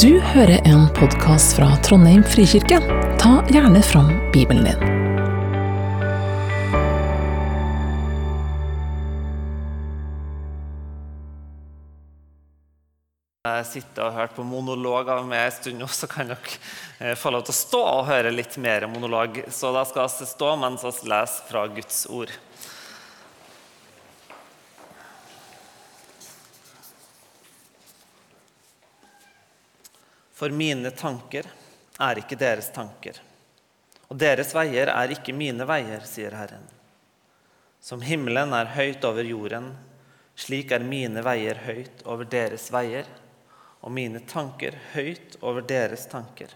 Du hører en podkast fra Trondheim frikirke. Ta gjerne fram Bibelen din. Jeg sitter og hørt på monologer med en stund nå, så kan dere eh, få lov til å stå og høre litt mer monolog. Så da skal vi stå mens vi leser fra Guds ord. For mine tanker er ikke deres tanker, og deres veier er ikke mine veier, sier Herren. Som himmelen er høyt over jorden, slik er mine veier høyt over deres veier, og mine tanker høyt over deres tanker.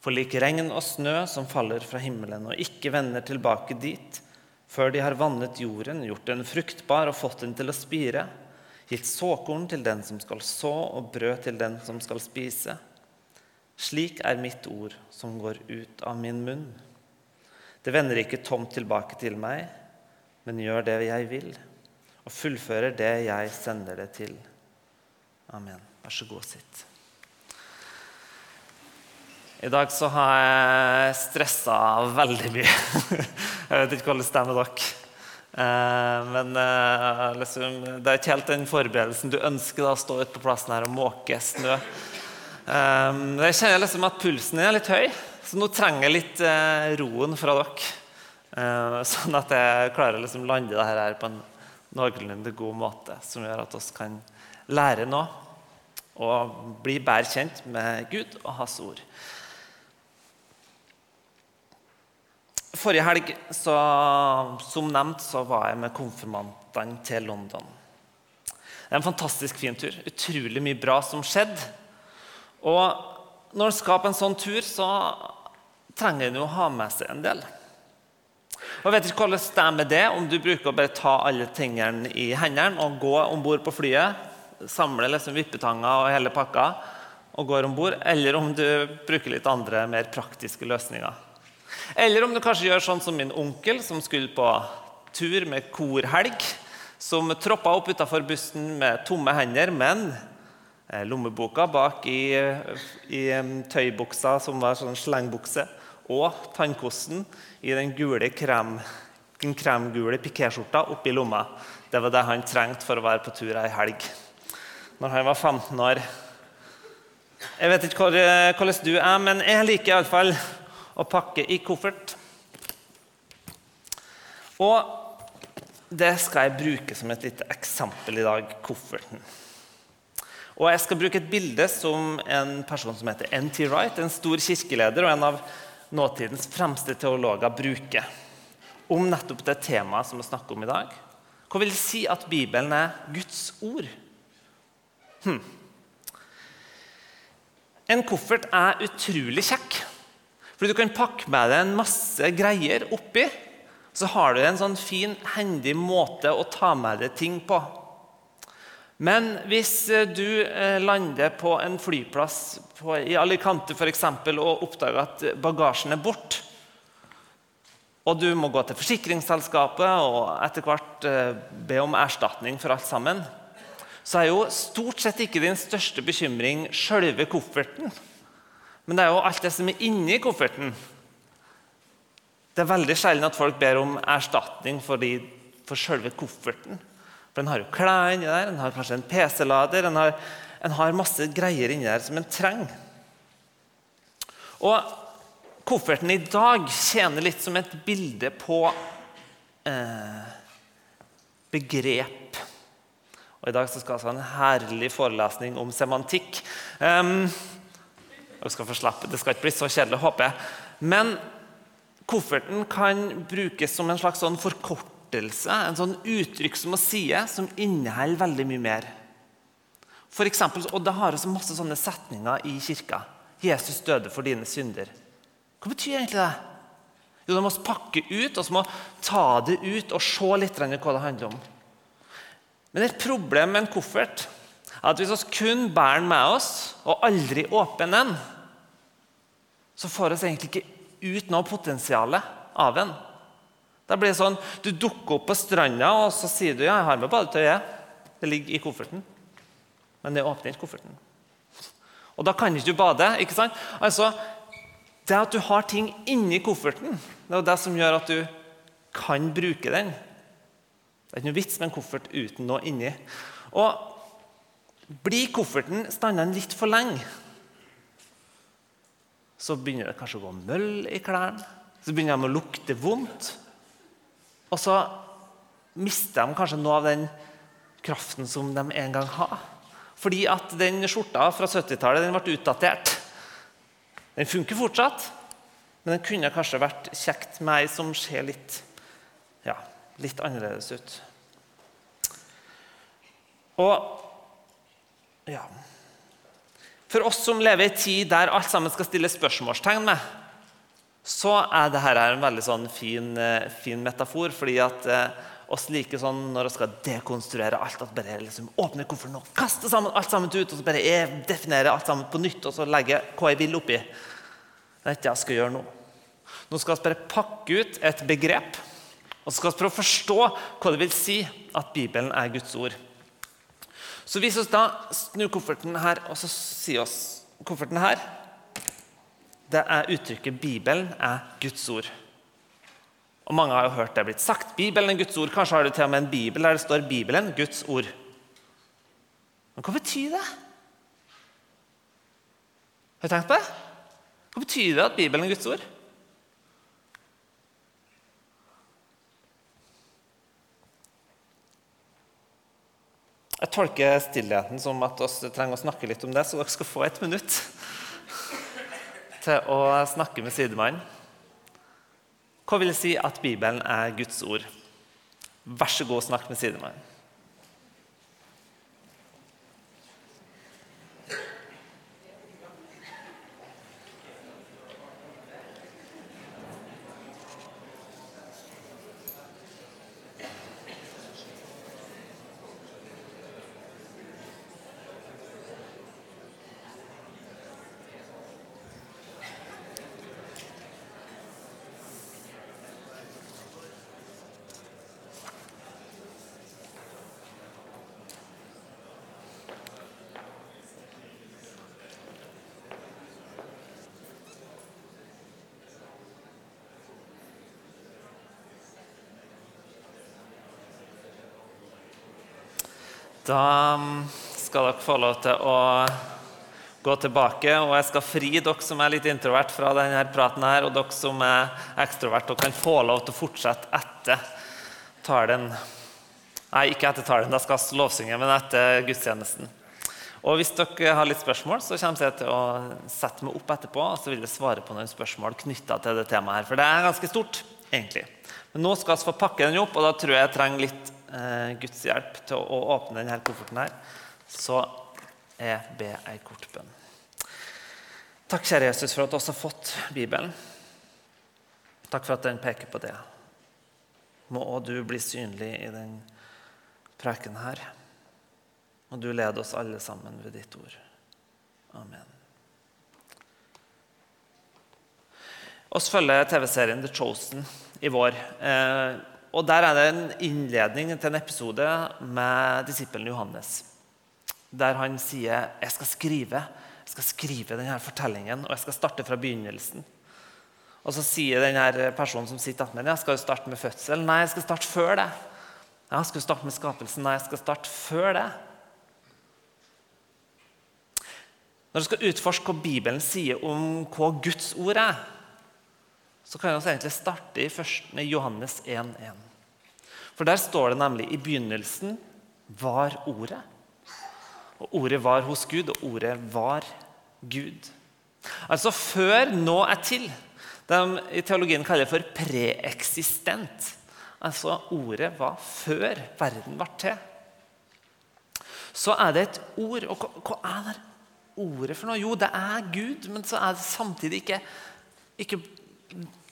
For lik regn og snø som faller fra himmelen og ikke vender tilbake dit, før de har vannet jorden, gjort den fruktbar og fått den til å spire, gitt såkorn til den som skal så, og brød til den som skal spise. Slik er mitt ord som går ut av min munn. Det vender ikke tomt tilbake til meg, men gjør det jeg vil, og fullfører det jeg sender det til. Amen. Vær så god, sitt. I dag så har jeg stressa veldig mye. Jeg vet ikke hvordan det stemmer dere. Eh, men eh, liksom, det er ikke helt den forberedelsen du ønsker da, stå ute på plassen her og måke snø. Eh, jeg kjenner liksom at pulsen er litt høy, så nå trenger jeg litt roen fra dere. Sånn at jeg klarer å liksom lande det her på en noenlunde god måte, som gjør at vi kan lære noe og bli bedre kjent med Gud og Hans ord. Forrige helg, så, som nevnt, så var jeg med konfirmantene til London. Det er en fantastisk fin tur. Utrolig mye bra som skjedde. Og når en skal på en sånn tur, så trenger en jo å ha med seg en del. Og Jeg vet ikke hvordan det er med det, om du bruker å bare ta alle tingene i hendene og gå om bord på flyet, samle liksom vippetanger og hele pakka og går om bord, eller om du bruker litt andre, mer praktiske løsninger. Eller om du kanskje gjør sånn som min onkel, som skulle på tur med korhelg. Som troppa opp utafor bussen med tomme hender, men eh, lommeboka bak i, i tøybuksa, som var sånn slengbukse, og tannkosten i den gule krem, den kremgule pikéskjorta oppi lomma. Det var det han trengte for å være på tur ei helg når han var 15 år. Jeg vet ikke hvordan du er, men jeg liker iallfall å pakke i koffert. Og det skal jeg bruke som et lite eksempel i dag kofferten. Og Jeg skal bruke et bilde som en person som heter N.T. Wright, en stor kirkeleder og en av nåtidens fremste teologer, bruker om nettopp det temaet som vi snakker om i dag. Hva vil det si at Bibelen er Guds ord? Hm. En koffert er utrolig kjekk. Fordi Du kan pakke med deg en masse greier oppi. Så har du en sånn fin, hendig måte å ta med deg ting på. Men hvis eh, du eh, lander på en flyplass på, i Alicante for eksempel, og oppdager at bagasjen er borte, og du må gå til forsikringsselskapet og etter hvert eh, be om erstatning for alt sammen, så er jo stort sett ikke din største bekymring sjølve kofferten. Men det er jo alt det som er inni kofferten. Det er veldig sjelden at folk ber om erstatning for, de, for selve kofferten. For En har jo klær inni der, en har kanskje en PC-lader, en, en, har masse greier inni der som en trenger. Og Kofferten i dag tjener litt som et bilde på eh, begrep og I dag skal vi ha en herlig forelesning om semantikk. Um, jeg skal få slappe, Det skal ikke bli så kjedelig, håper jeg. Men kofferten kan brukes som en slags sånn forkortelse, en sånn uttrykk som å si, som inneholder veldig mye mer. For eksempel, og Det har også masse sånne setninger i kirka. 'Jesus døde for dine synder'. Hva betyr egentlig det? Jo, De må pakke ut og så må ta det ut og se litt hva det handler om. Men et problem med en koffert er at hvis vi kun bærer den med oss og aldri åpner den, så får vi egentlig ikke ut noe potensial av den. Da blir det sånn, Du dukker opp på stranda og så sier du, ja, jeg har med badetøyet. Det ligger i kofferten. Men det åpner ikke kofferten. Og da kan ikke du bade. ikke sant? Altså, Det at du har ting inni kofferten, det er det som gjør at du kan bruke den. Det er ikke noe vits med en koffert uten noe inni. Og blir kofferten stående litt for lenge, så begynner det kanskje å gå møll i klærne. Så begynner de å lukte vondt. Og så mister de kanskje noe av den kraften som de en gang har. Fordi at den skjorta fra 70-tallet den ble utdatert. Den funker fortsatt, men den kunne kanskje vært kjekt med ei som ser litt, ja, litt annerledes ut. Og ja For oss som lever i en tid der alt sammen skal stille spørsmålstegn med, så er dette en veldig sånn fin, eh, fin, metafor. fordi at eh, oss liker sånn når vi skal dekonstruere alt, at bare liksom åpne kofferten og kaste sammen, alt sammen ut, og så bare jeg alt sammen på nytt og så legge hva jeg vil oppi. Det er ikke det jeg skal gjøre nå. Nå skal vi bare pakke ut et begrep, og så skal vi prøve å forstå hva det vil si at Bibelen er Guds ord. Så hvis vi da snur kofferten her, og så sier oss kofferten her det er uttrykket 'Bibelen er Guds ord'. Og Mange har jo hørt det blitt sagt. Bibelen er Guds ord. Kanskje har du til og med en bibel der det står 'Bibelen Guds ord'. Men hva betyr det? Har du tenkt på det? Hva betyr det at Bibelen er Guds ord? Jeg tolker stillheten som at vi trenger å snakke litt om det, så dere skal få et minutt til å snakke med sidemannen. Hva vil det si at Bibelen er Guds ord? Vær så god, snakk med sidemannen. Da um, skal dere få lov til å gå tilbake, og jeg skal fri dere som er litt introvert fra denne praten her, og dere som er ekstrovert og kan få lov til å fortsette etter talen. Nei, ikke etter talen, da skal lovsynge, men etter gudstjenesten. Og Hvis dere har litt spørsmål, så kommer jeg til å sette meg opp etterpå og så vil jeg svare på noen spørsmål knytta til det temaet her, for det er ganske stort. egentlig. Men nå skal vi få pakke den opp, og da tror jeg jeg trenger litt eh, Guds hjelp til å, åpne denne kofferten her, så jeg ber ei kort bønn. Takk, kjære Jesus, for at du også har fått Bibelen. Takk for at den peker på det. Må òg du bli synlig i den preken her. Og du leder oss alle sammen ved ditt ord. Amen. Vi følger TV-serien The Chosen i vår. Og Der er det en innledning til en episode med disippelen Johannes. Der han sier jeg skal skrive jeg skal skrive denne fortellingen, og jeg skal starte fra begynnelsen. Og Så sier denne personen som sitter attmed ja, skal du starte med fødsel. Nei, jeg skal starte før det. Ja, skal du starte med skapelsen? Nei, jeg skal starte før det. Når du skal utforske hva Bibelen sier om hva Guds ord er, så kan vi egentlig starte i, først, med Johannes 1,1. For der står det nemlig i begynnelsen var Ordet. Og Ordet var hos Gud, og Ordet var Gud. Altså før nå er til. De i teologien kaller det for preeksistent. Altså ordet var før verden ble til. Så er det et ord. Og hva, hva er det ordet for noe? Jo, det er Gud, men så er det samtidig ikke, ikke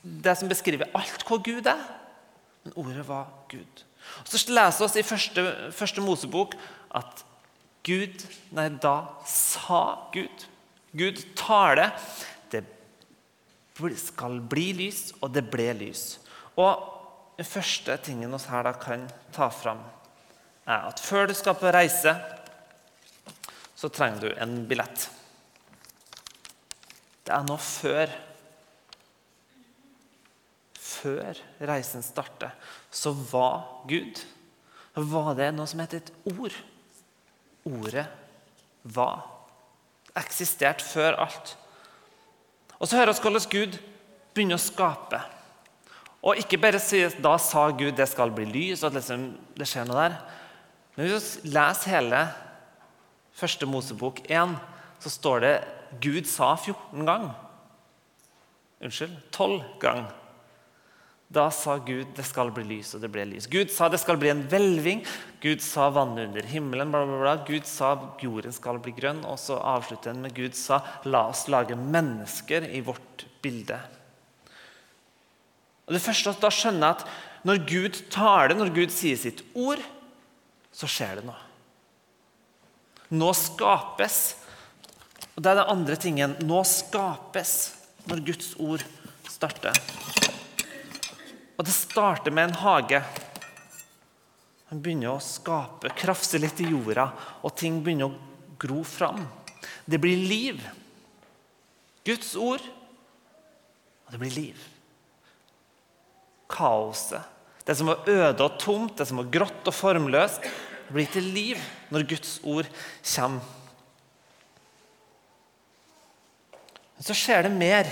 det som beskriver alt hva Gud er. Men ordet var Gud. Og Så leser vi oss i første, første Mosebok at Gud Nei, da sa Gud. Gud taler. Det skal bli lys, og det ble lys. Og Den første tingen vi her da kan ta fram, er at før du skal på reise, så trenger du en billett. Det er nå før Før reisen starter, så var Gud Var det noe som het et ord? Ordet var. Eksistert før alt. Og så hører vi hvordan Gud begynner å skape. Og ikke bare sier da sa Gud det skal bli lys, og at liksom, det skjer noe der. Men hvis vi leser hele første Mosebok 1, så står det Gud sa 14 ganger. Unnskyld 12 ganger. Da sa Gud det skal bli lys, og det ble lys. Gud sa det skal bli en hvelving. Gud sa vannet under himmelen. Bla, bla, bla. Gud sa jorden skal bli grønn. Og så avslutter han med Gud sa la oss lage mennesker i vårt bilde. Og det første Da skjønner jeg at når Gud taler, når Gud sier sitt ord, så skjer det noe. Nå skapes. Og det er den andre tingen. Nå skapes når Guds ord starter. Og det starter med en hage. Han begynner å skape, krafse litt i jorda, og ting begynner å gro fram. Det blir liv. Guds ord, og det blir liv. Kaoset, det som var øde og tomt, det som var grått og formløst, det blir til liv når Guds ord kommer. Men så skjer det mer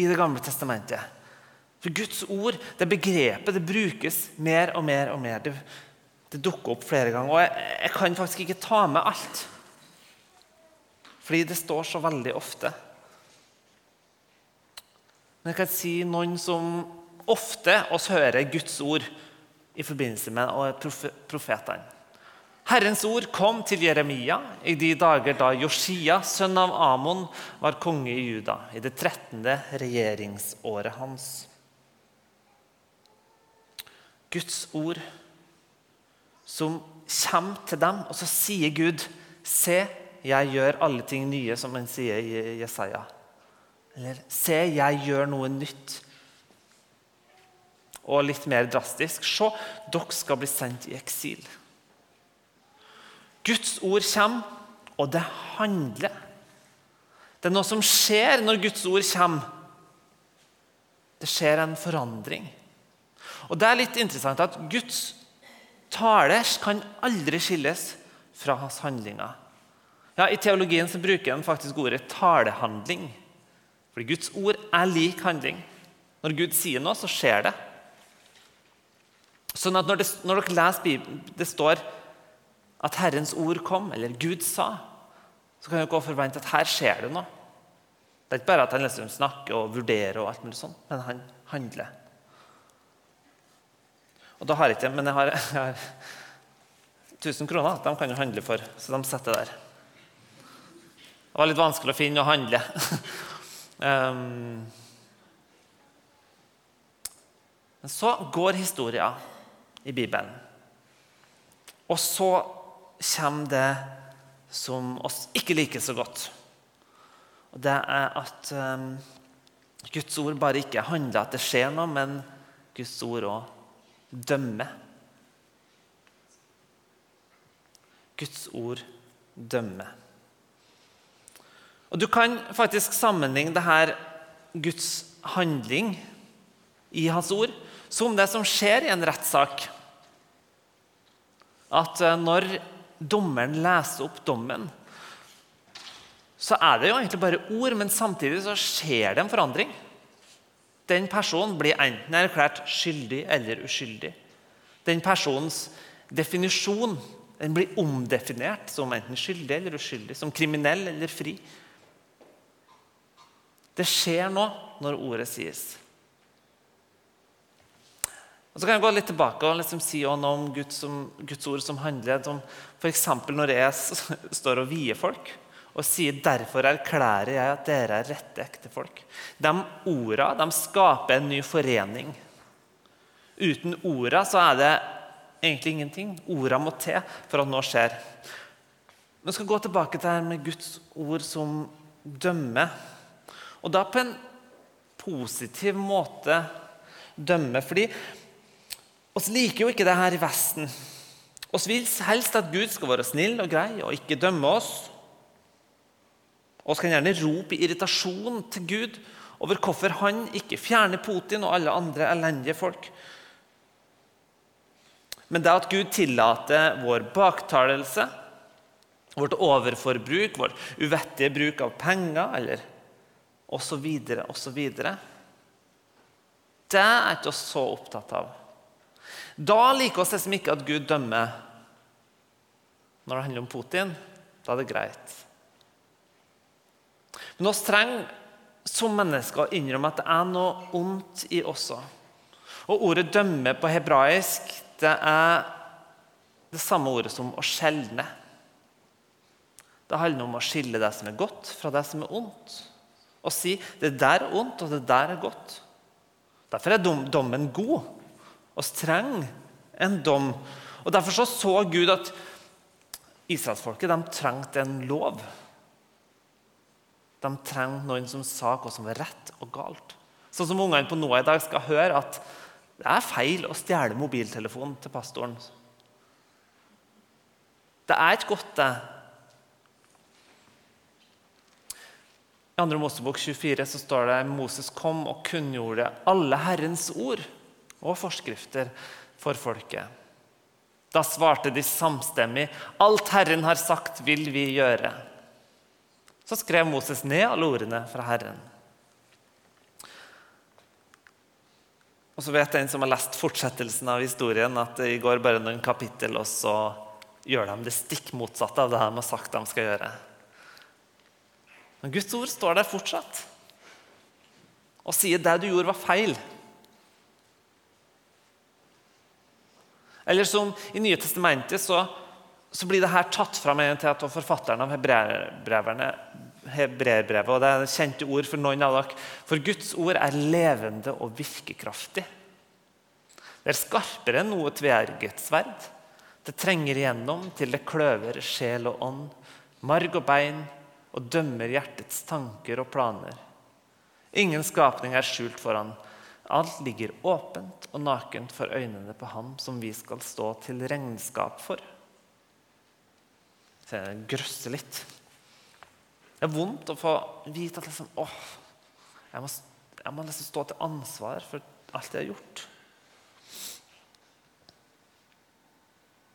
i Det gamle testamentet. For Guds ord, det begrepet, det brukes mer og mer og mer. Det, det dukker opp flere ganger. Og jeg, jeg, kan faktisk ikke ta med alt. Fordi det står så veldig ofte. Men jeg kan si noen som ofte oss hører Guds ord i forbindelse med profetene. Herrens ord kom til Jeremia i de dager da Josia, sønn av Amon, var konge i Juda, i det 13. regjeringsåret hans. Guds ord som kommer til dem, og så sier Gud Se, jeg gjør alle ting nye, som han sier i Jesaja. Eller Se, jeg gjør noe nytt. Og litt mer drastisk Se, dere skal bli sendt i eksil. Guds ord kommer, og det handler. Det er noe som skjer når Guds ord kommer. Det skjer en forandring. Og Det er litt interessant at Guds tale kan aldri skilles fra hans handlinger. Ja, I teologien så bruker de faktisk ordet talehandling. Fordi Guds ord er lik handling. Når Gud sier noe, så skjer det. Sånn at når, det, når dere leser Bibelen, det står at Herrens ord kom, eller Gud sa, så kan dere forvente at her skjer det noe. Det er ikke bare at han liksom snakker og vurderer, og alt mulig sånt, men han handler. Og da har jeg ikke Men jeg har, jeg har 1000 kroner. De kan jo handle for, så de setter der. Det var litt vanskelig å finne og handle. um, men så går historia i Bibelen. Og så kommer det som oss ikke liker så godt. Og det er at um, Guds ord bare ikke handler at det skjer noe, men Guds ord òg dømme. Guds ord dømme. Og Du kan faktisk sammenligne det her Guds handling i hans ord som det som skjer i en rettssak. At eh, når dommeren leser opp dommen, så er det jo egentlig bare ord, men samtidig så skjer det en forandring. Den personen blir enten erklært skyldig eller uskyldig. Den personens definisjon den blir omdefinert som enten skyldig eller uskyldig, som kriminell eller fri. Det skjer nå når ordet sies. Og så kan jeg gå litt tilbake og liksom si noe om Guds, Guds, ord som handler om f.eks. når jeg står og vier folk og sier 'derfor erklærer jeg at dere er rette ektefolk'. De orda de skaper en ny forening. Uten orda så er det egentlig ingenting. Orda må til for at noe skjer. Vi skal gå tilbake til det med Guds ord som dømmer. Og da på en positiv måte dømme. Fordi oss liker jo ikke det her i Vesten. Vi vil helst at Gud skal være snill og grei og ikke dømme oss. Og vi kan gjerne rope i irritasjon til Gud over hvorfor han ikke fjerner Putin og alle andre elendige folk. Men det at Gud tillater vår baktalelse, vårt overforbruk, vår uvettige bruk av penger eller osv., osv. Det er ikke oss så opptatt av. Da liker oss det som ikke at Gud dømmer når det handler om Putin. Da er det greit. Men oss trenger som mennesker å innrømme at det er noe ondt i oss òg. Og ordet 'dømme' på hebraisk det er det samme ordet som å skjelne. Det handler om å skille det som er godt, fra det som er ondt. Og si 'det der er ondt, og det der er godt'. Derfor er dommen god og streng en dom. Og Derfor så, så Gud at israelsfolket trengte en lov. De trengte noen som sa hva som var rett og galt. Sånn som ungene på Noah i dag skal høre at det er feil å stjele mobiltelefonen til pastoren. Det er ikke godt, det. I 2. Mosebok 24 så står det Moses kom og kunngjorde alle Herrens ord og forskrifter for folket. Da svarte de samstemmig, 'Alt Herren har sagt, vil vi gjøre.' Så skrev Moses ned alle ordene fra Herren. Og så vet en som har lest fortsettelsen av historien, at i går bare noen kapittel, og så gjør de det stikk motsatte av det de har sagt de skal gjøre. Men Guds ord står der fortsatt og sier det du gjorde, var feil. Eller som i Nye testamentet så så blir det her tatt fram til at forfatteren av hebreerbrevet og det er kjente ord for noen av dere. For Guds ord er levende og virkekraftig. Det er skarpere enn noe tveegget sverd. Det trenger igjennom til det kløver sjel og ånd, marg og bein, og dømmer hjertets tanker og planer. Ingen skapning er skjult for han. Alt ligger åpent og nakent for øynene på ham som vi skal stå til regnskap for til det grøsser litt. Det er vondt å få vite at liksom, åh, jeg må, jeg må nesten stå til ansvar for alt jeg har gjort.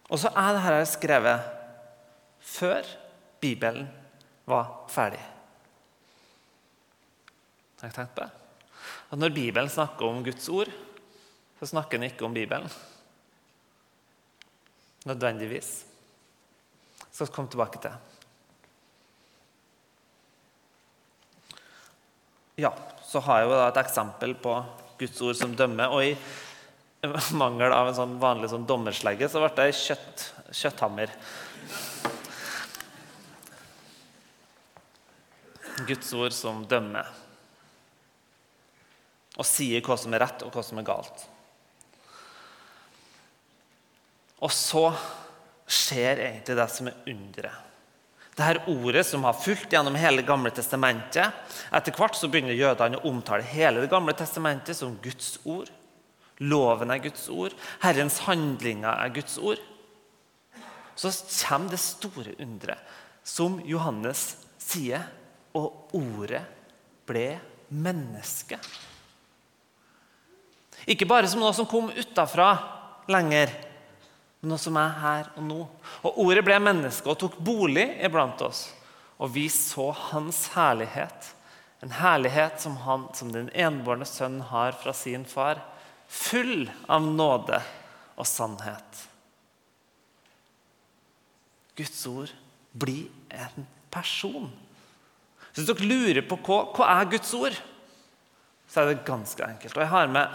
Og så er dette skrevet før Bibelen var ferdig. Har jeg tenkt på det? At Når Bibelen snakker om Guds ord, så snakker den ikke om Bibelen. Nødvendigvis skal komme tilbake til. Ja, så har jeg jo et eksempel på Guds ord som dømmer. Og i mangel av en sånn vanlig sånn dommerslegge så ble det kjøtt, kjøtthammer. Guds ord som dømmer. Og sier hva som er rett, og hva som er galt. Og så skjer egentlig det som er underet. Dette ordet som har fulgt gjennom hele Gamle testamentet. Etter hvert så begynner jødene å omtale hele Det gamle testamentet som Guds ord. Loven er Guds ord. Herrens handlinger er Guds ord. Så kommer det store underet, som Johannes sier, og ordet ble menneske. Ikke bare som noe som kom utafra lenger, men noe som er her og nå. Og Ordet ble menneske og tok bolig iblant oss. Og vi så hans herlighet, en herlighet som, han, som den enbårne sønn har fra sin far, full av nåde og sannhet. Guds ord blir en person. Hvis dere lurer på hva, hva er Guds ord, så er det ganske enkelt. Og jeg har med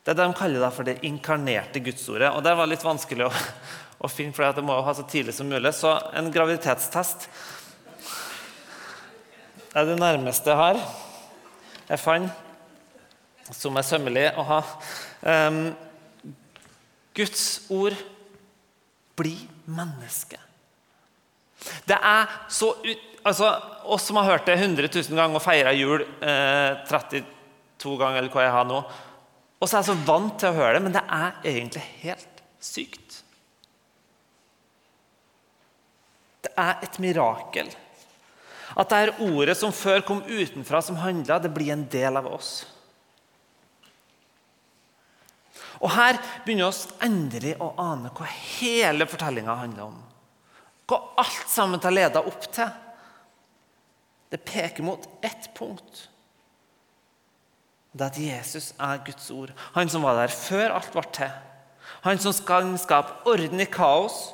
det er det de kaller for det inkarnerte gudsordet. Og Det var litt vanskelig å, å finne, for det må jo ha så tidlig som mulig. Så en graviditetstest er det nærmeste jeg har. Jeg fant, som er sømmelig å ha. Um, Guds ord blir menneske. Det er så ut, altså, Oss som har hørt det 100 000 ganger og feira jul eh, 32 ganger, eller hva jeg har nå og så er jeg så vant til å høre det, men det er egentlig helt sykt. Det er et mirakel. At det er ordet som før kom utenfra, som handla, det blir en del av oss. Og Her begynner vi endelig å ane hva hele fortellinga handler om. Hva alt sammen har leda opp til. Det peker mot ett punkt. Det at Jesus er Guds ord. Han som var der før alt ble til. Han som skal skape orden i kaos.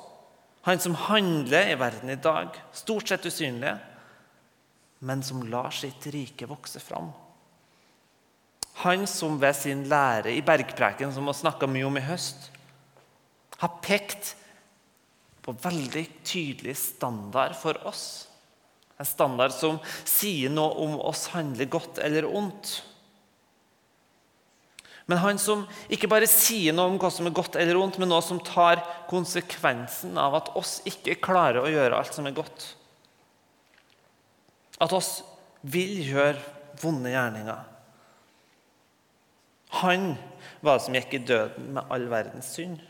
Han som handler i verden i dag, stort sett usynlig, men som lar sitt rike vokse fram. Han som ved sin lære i bergpreken, som vi snakka mye om i høst, har pekt på veldig tydelig standard for oss. En standard som sier noe om oss handler godt eller ondt. Men han som ikke bare sier noe om hva som er godt eller ondt, men noe som tar konsekvensen av at oss ikke klarer å gjøre alt som er godt. At oss vil gjøre vonde gjerninger. Han var det som gikk i døden med all verdens synd.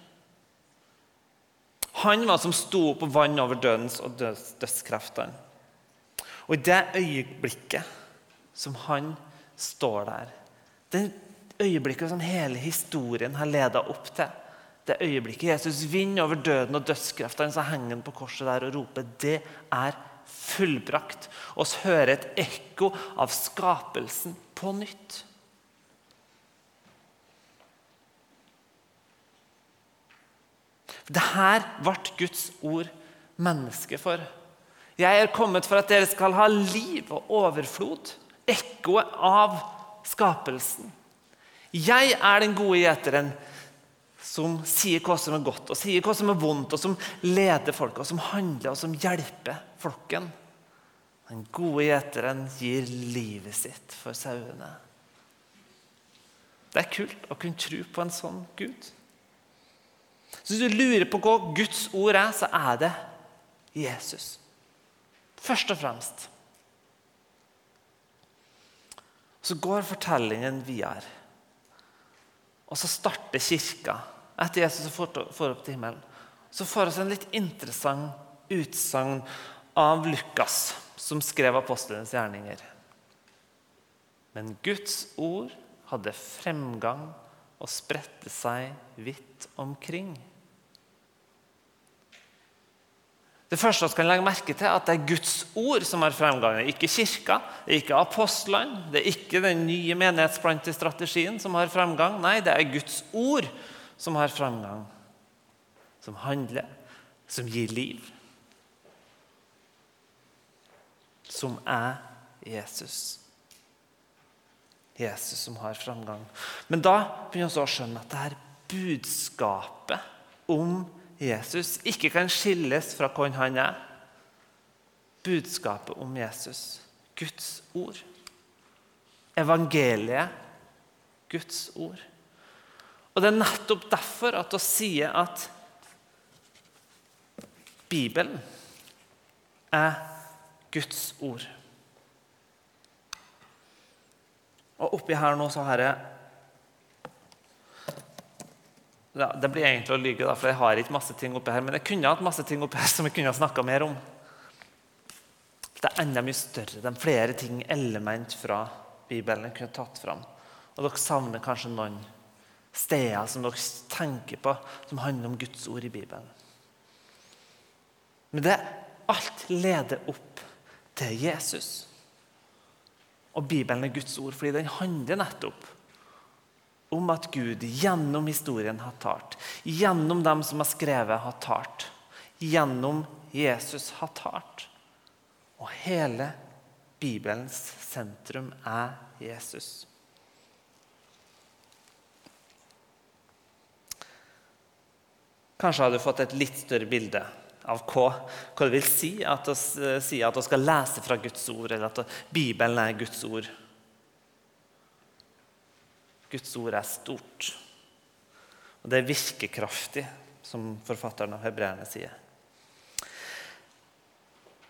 Han var det som sto opp og vann over dødens og døds, dødskreftene. Og i det øyeblikket som han står der Det øyeblikket som hele historien har leda opp til, det øyeblikket Jesus vinner over døden og dødskreftene, så henger han på korset der og roper 'Det er fullbrakt'. Vi hører et ekko av skapelsen på nytt. Det her ble Guds ord menneske for. Jeg er kommet for at dere skal ha liv og overflod. Ekkoet av skapelsen. Jeg er den gode gjeteren som sier hva som er godt og sier hva som er vondt, og som leder folk, og som handler og som hjelper flokken. Den gode gjeteren gir livet sitt for sauene. Det er kult å kunne tro på en sånn Gud. Så hvis du lurer på hva Guds ord er, så er det Jesus. Først og fremst. Så går fortellingen videre. Og så starter kirka etter Jesus får opp til himmelen. Så får vi en litt interessant utsagn av Lukas, som skrev apostlenes gjerninger. Men Guds ord hadde fremgang og spredte seg vidt omkring. Det første vi kan legge merke til, er at det er Guds ord som har fremgang. Ikke kirka, ikke apostlene, det er ikke den nye menighetsplantestrategien som har fremgang. Nei, det er Guds ord som har fremgang. Som handler, som gir liv. Som er Jesus. Jesus som har framgang. Men da begynner vi å skjønne at det her budskapet om Jesus ikke kan skilles fra hvem han er. Budskapet om Jesus, Guds ord. Evangeliet, Guds ord. Og Det er nettopp derfor at vi sier at Bibelen er Guds ord. Og oppi her nå så har jeg ja, Det blir egentlig å lyge, da, for jeg har ikke masse ting oppi her. Men jeg kunne hatt masse ting oppi her som jeg kunne ha snakka mer om. Det er enda mye større. Det er flere ting, element fra Bibelen jeg kunne tatt fram. Og dere savner kanskje noen steder som dere tenker på, som handler om Guds ord i Bibelen. Men det alt leder opp til Jesus. Og Bibelen er Guds ord, fordi den handler nettopp om at Gud gjennom historien har talt. Gjennom dem som har skrevet, har talt. Gjennom Jesus har talt. Og hele Bibelens sentrum er Jesus. Kanskje har du fått et litt større bilde av hva, hva det vil si at vi skal lese fra Guds ord, eller at Bibelen er Guds ord. Guds ord er stort. Og det er virkekraftig, som forfatteren av hebreerne sier.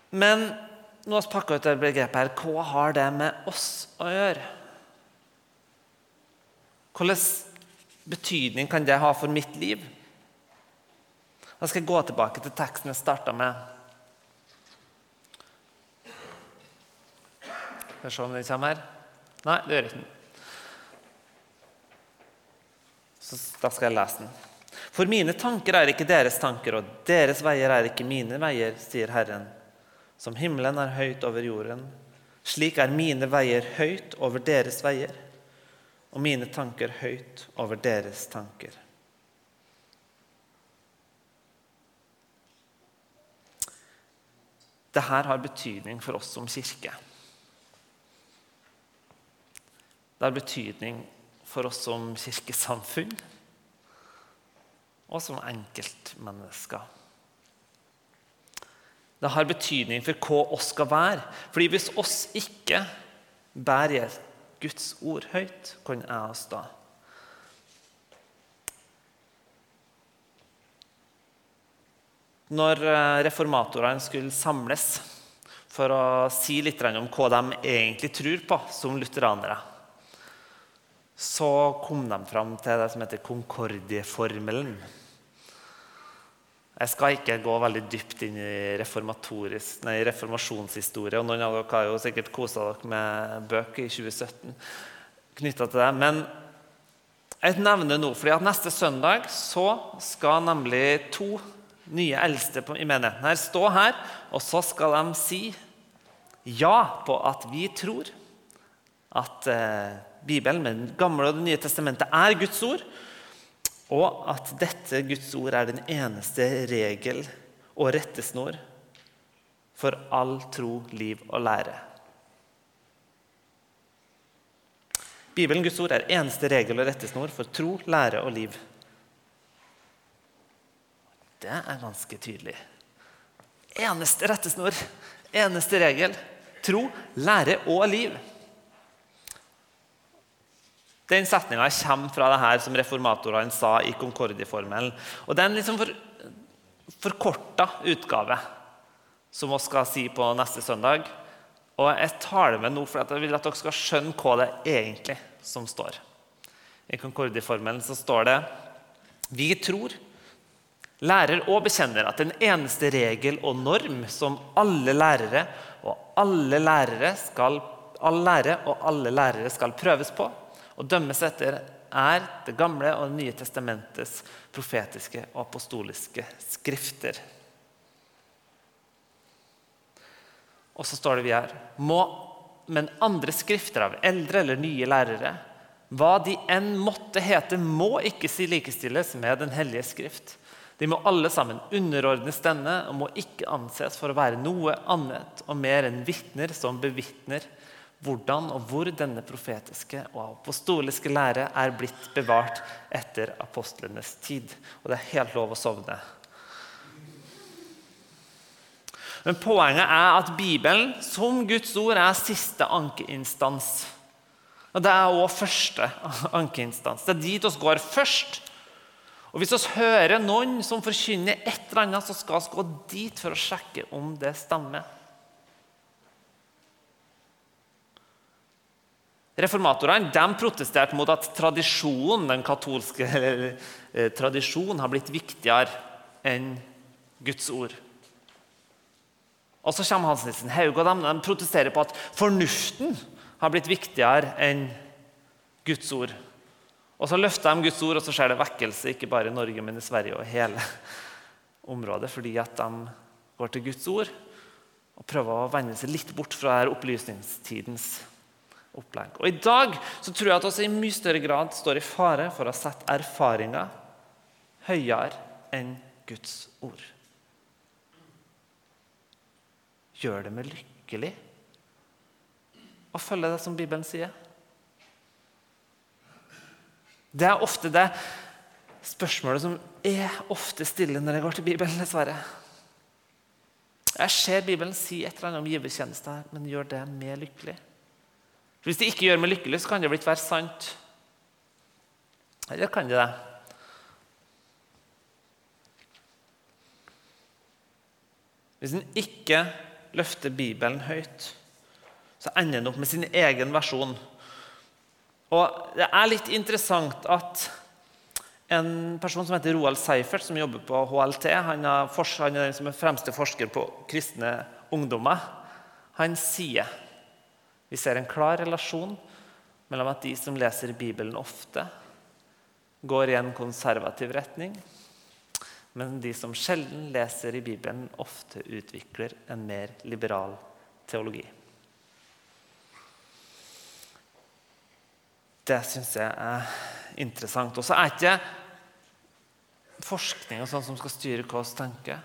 Men nå har vi pakka ut det begrepet her. Hva har det med oss å gjøre? Hvilken betydning kan det ha for mitt liv? Jeg skal jeg gå tilbake til teksten jeg starta med. Skal vi se om den kommer her. Nei, det gjør ikke den. Så da skal jeg lese den. For mine tanker er ikke deres tanker, og deres veier er ikke mine veier, sier Herren. Som himmelen er høyt over jorden, slik er mine veier høyt over deres veier, og mine tanker høyt over deres tanker. Dette har betydning for oss som kirke. Det har betydning for oss som kirkesamfunn og som enkeltmennesker. Det har betydning for hva oss skal være. Fordi hvis oss ikke bærer Guds ord høyt, kan jeg oss da? Når eh, reformatorene skulle samles for å si litt om hva de egentlig tror på som lutheranere, så kom de fram til det som heter Concordieformelen. Jeg skal ikke gå veldig dypt inn i nei, reformasjonshistorie. og Noen av dere har jo sikkert kosa dere med bøker i 2017 knytta til det. Men jeg nevner nå, fordi at neste søndag så skal nemlig to nye eldste i menigheten her stå her, og så skal de si ja på at vi tror at eh, Bibelen, med Det gamle og Det nye testamentet, er Guds ord, og at dette Guds ord er den eneste regel og rettesnor for all tro, liv og lære. Bibelen, Guds ord, er eneste regel og rettesnor for tro, lære og liv. Det er ganske tydelig. Eneste rettesnor, eneste regel. Tro, lære og liv. Den setninga kommer fra det her som reformatorene sa i Concordie-formelen. Og Det er en liksom for, forkorta utgave som vi skal si på neste søndag. Og Jeg tar det med nå for jeg vil at dere skal skjønne hva det er egentlig som står. I Concordie-formelen står det Vi tror, lærer og bekjenner at den eneste regel og norm som alle lærere og alle lærere skal, all lære og alle lærere skal prøves på, og dømmes etter, er Det gamle og Det nye testamentets profetiske og apostoliske skrifter. Og så står det vi her må, Men andre skrifter av eldre eller nye lærere, hva de enn måtte hete, må ikke si likestilles med Den hellige skrift. De må alle sammen underordnes denne og må ikke anses for å være noe annet og mer enn vitner som bevitner hvordan og hvor denne profetiske og apostoliske lære er blitt bevart etter apostlenes tid. Og det er helt lov å sovne. Men poenget er at Bibelen som Guds ord er siste ankeinstans. Og Det er òg første ankeinstans. Det er dit vi går først. Og Hvis vi hører noen som forkynner et eller annet, så skal vi gå dit for å sjekke om det stemmer. Reformatorene de protesterte mot at tradisjonen, den katolske eh, tradisjonen har blitt viktigere enn Guds ord. Og så kommer Hans Nilsen Haug og de, de protesterer på at fornuften har blitt viktigere enn Guds ord. Og Så løfter de Guds ord, og så skjer det vekkelse, ikke bare i Norge, men i Sverige og hele området, fordi at de går til Guds ord og prøver å vende seg litt bort fra opplysningstidens opplegg. Og I dag så tror jeg at vi i mye større grad står i fare for å sette erfaringer høyere enn Guds ord. Gjør det meg lykkelig å følge det som Bibelen sier? Det er ofte det spørsmålet som er ofte stille når jeg går til Bibelen. dessverre. Jeg ser Bibelen si et eller annet om givertjeneste, men gjør det meg lykkelig? For Hvis det ikke gjør meg lykkelig, så kan det blitt være sant. Eller kan det det? Hvis en ikke løfter Bibelen høyt, så ender en opp med sin egen versjon. Og Det er litt interessant at en person som heter Roald Seifert, som jobber på HLT, han er, han er den som er fremste forsker på kristne ungdommer, han sier Vi ser en klar relasjon mellom at de som leser Bibelen ofte, går i en konservativ retning, men de som sjelden leser i Bibelen, ofte utvikler en mer liberal teologi. Det syns jeg er interessant. Og så er ikke forskning og sånn som skal styre hva vi tenker.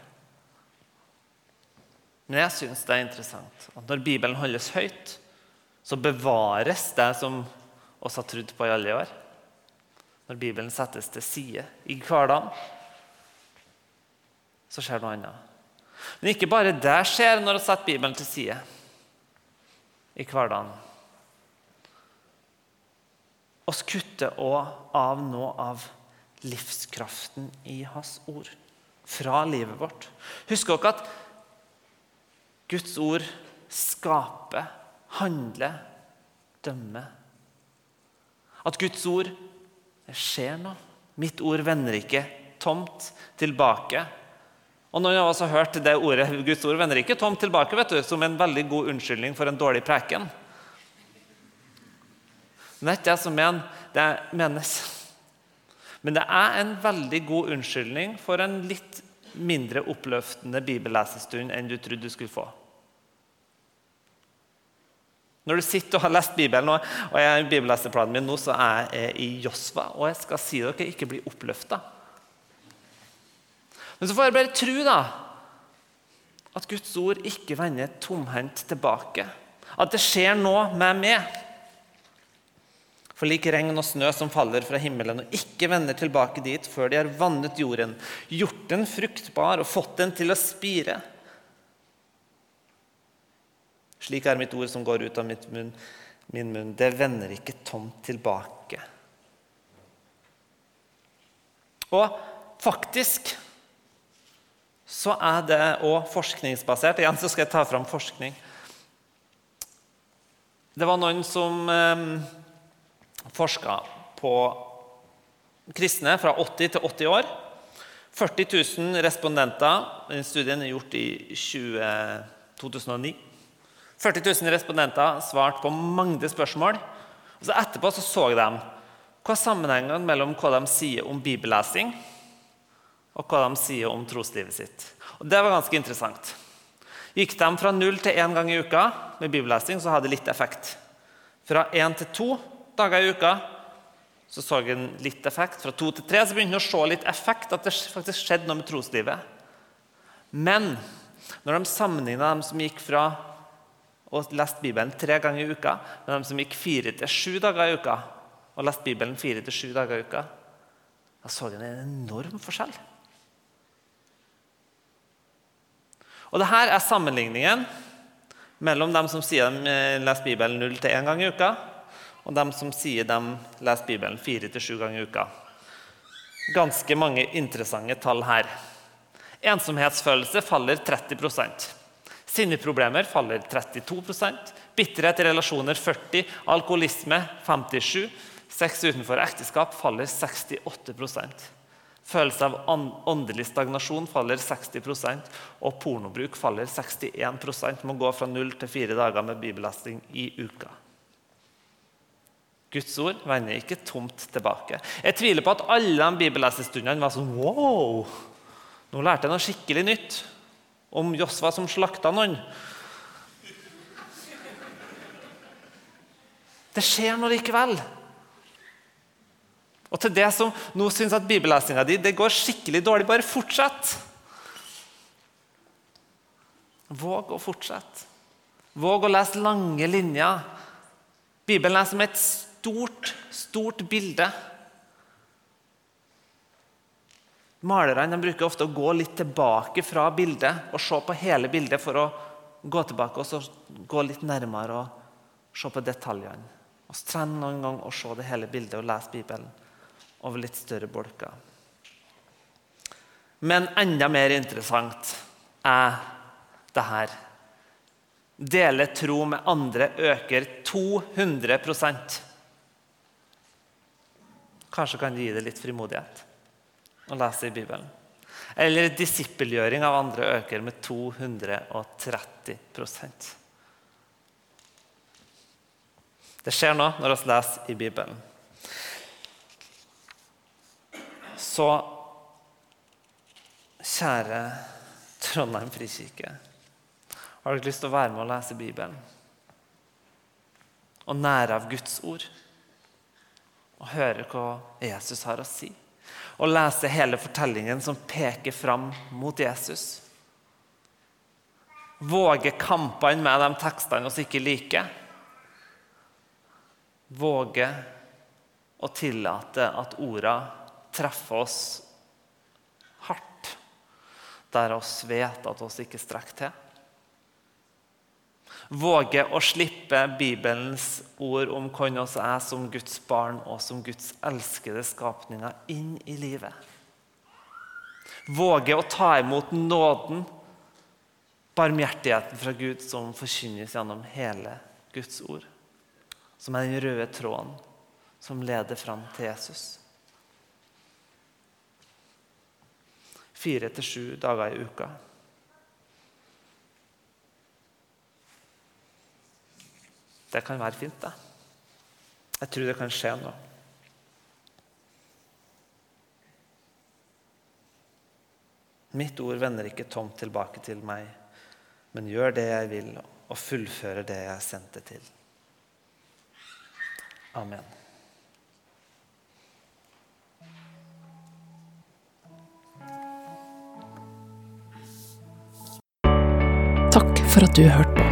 Men jeg syns det er interessant at når Bibelen holdes høyt, så bevares det som oss har trodd på i alle år. Når Bibelen settes til side i hverdagen, så skjer noe annet. Men ikke bare det skjer når vi setter Bibelen til side i hverdagen. Vi kutter òg av noe av livskraften i Hans ord fra livet vårt. Husk dere at Guds ord skaper, handler, dømmer. At Guds ord det skjer noe. Mitt ord vender ikke tomt tilbake. Og Noen av oss har hørt det ordet Guds ord vender ikke tomt tilbake vet du, som en veldig god unnskyldning for en dårlig preken. Men det er ikke jeg som mener. Det menes. Men det er en veldig god unnskyldning for en litt mindre oppløftende bibellesestund enn du trodde du skulle få. Når du sitter og har lest Bibelen, og jeg er i bibelleseplanen min nå, så er jeg i Josva, og jeg skal si dere ikke bli oppløfta. Men så får jeg bare tro da, at Guds ord ikke vender tomhendt tilbake. At det skjer noe med meg. For lik regn og snø som faller fra himmelen og ikke vender tilbake dit før de har vannet jorden, gjort den fruktbar og fått den til å spire. Slik er mitt ord som går ut av munn, min munn. Det vender ikke tomt tilbake. Og faktisk så er det òg forskningsbasert. Igjen så skal jeg ta fram forskning. Det var noen som eh, forska på kristne fra 80 til 80 år. 40 000 respondenter. Den studien er gjort i 20, 2009. 40 000 respondenter svarte på mange spørsmål. Og så etterpå så, så de hva sammenhengen mellom hva de sier om bibellesing, og hva de sier om troslivet sitt. Og Det var ganske interessant. Gikk de fra null til én gang i uka med bibellesing, så hadde det litt effekt. Fra én til to dager i uka så så en litt effekt. Fra to til tre så begynte en å se litt effekt, at det faktisk skjedde noe med troslivet. Men når de sammenligna dem som gikk fra å leste Bibelen tre ganger i uka, med de som gikk fire til sju dager i uka og leste Bibelen fire til sju dager i uka, da så en en enorm forskjell. Og det her er sammenligningen mellom dem som sier de eh, leser Bibelen null til én gang i uka, og dem som sier de leser Bibelen fire til sju ganger i uka. Ganske mange interessante tall her. Ensomhetsfølelse faller 30 Sinneproblemer faller 32% Bitterhet i relasjoner 40 Alkoholisme 57 Sex utenfor ekteskap faller 68% Følelse av åndelig stagnasjon faller 60% og pornobruk faller 61% Må gå fra null til fire dager med bibellesting i uka. Guds ord vender ikke tomt tilbake. Jeg tviler på at alle de bibellesestundene var sånn Wow! Nå lærte jeg noe skikkelig nytt om Josva som slakta noen. Det skjer noe likevel. Og til det som nå syns at bibellesinga di det går skikkelig dårlig, bare fortsett. Våg å fortsette. Våg å lese lange linjer. Bibelen er som et stort, stort bilde. Malerne bruker ofte å gå litt tilbake fra bildet og se på hele bildet for å gå tilbake og så gå litt nærmere og se på detaljene. Og så trenger noen gang å se det hele bildet og lese Bibelen over litt større bolker. Men enda mer interessant er det her. Dele tro med andre øker 200% Kanskje kan det gi det litt frimodighet å lese i Bibelen. Eller disippelgjøring av andre øker med 230% Det skjer nå når vi leser i Bibelen. Så kjære Trondheim frikirke, har dere lyst til å være med og lese Bibelen? Og nære av Guds ord? Og høre hva Jesus har å si? Og lese hele fortellingen som peker fram mot Jesus? Våge kampene med de tekstene vi ikke liker? Våge å tillate at orda treffer oss hardt, der oss vet at oss ikke strekker til? Våge å slippe Bibelens ord om hvem vi er som Guds barn og som Guds elskede skapninger, inn i livet? Våge å ta imot nåden barmhjertigheten fra Gud som forkynnes gjennom hele Guds ord. Som er den røde tråden som leder fram til Jesus. Fire til sju dager i uka. Det kan være fint, det. Jeg tror det kan skje noe. Mitt ord vender ikke tomt tilbake til meg men gjør det jeg vil, og fullfører det jeg sendte til. Amen. Takk for at du hørte på.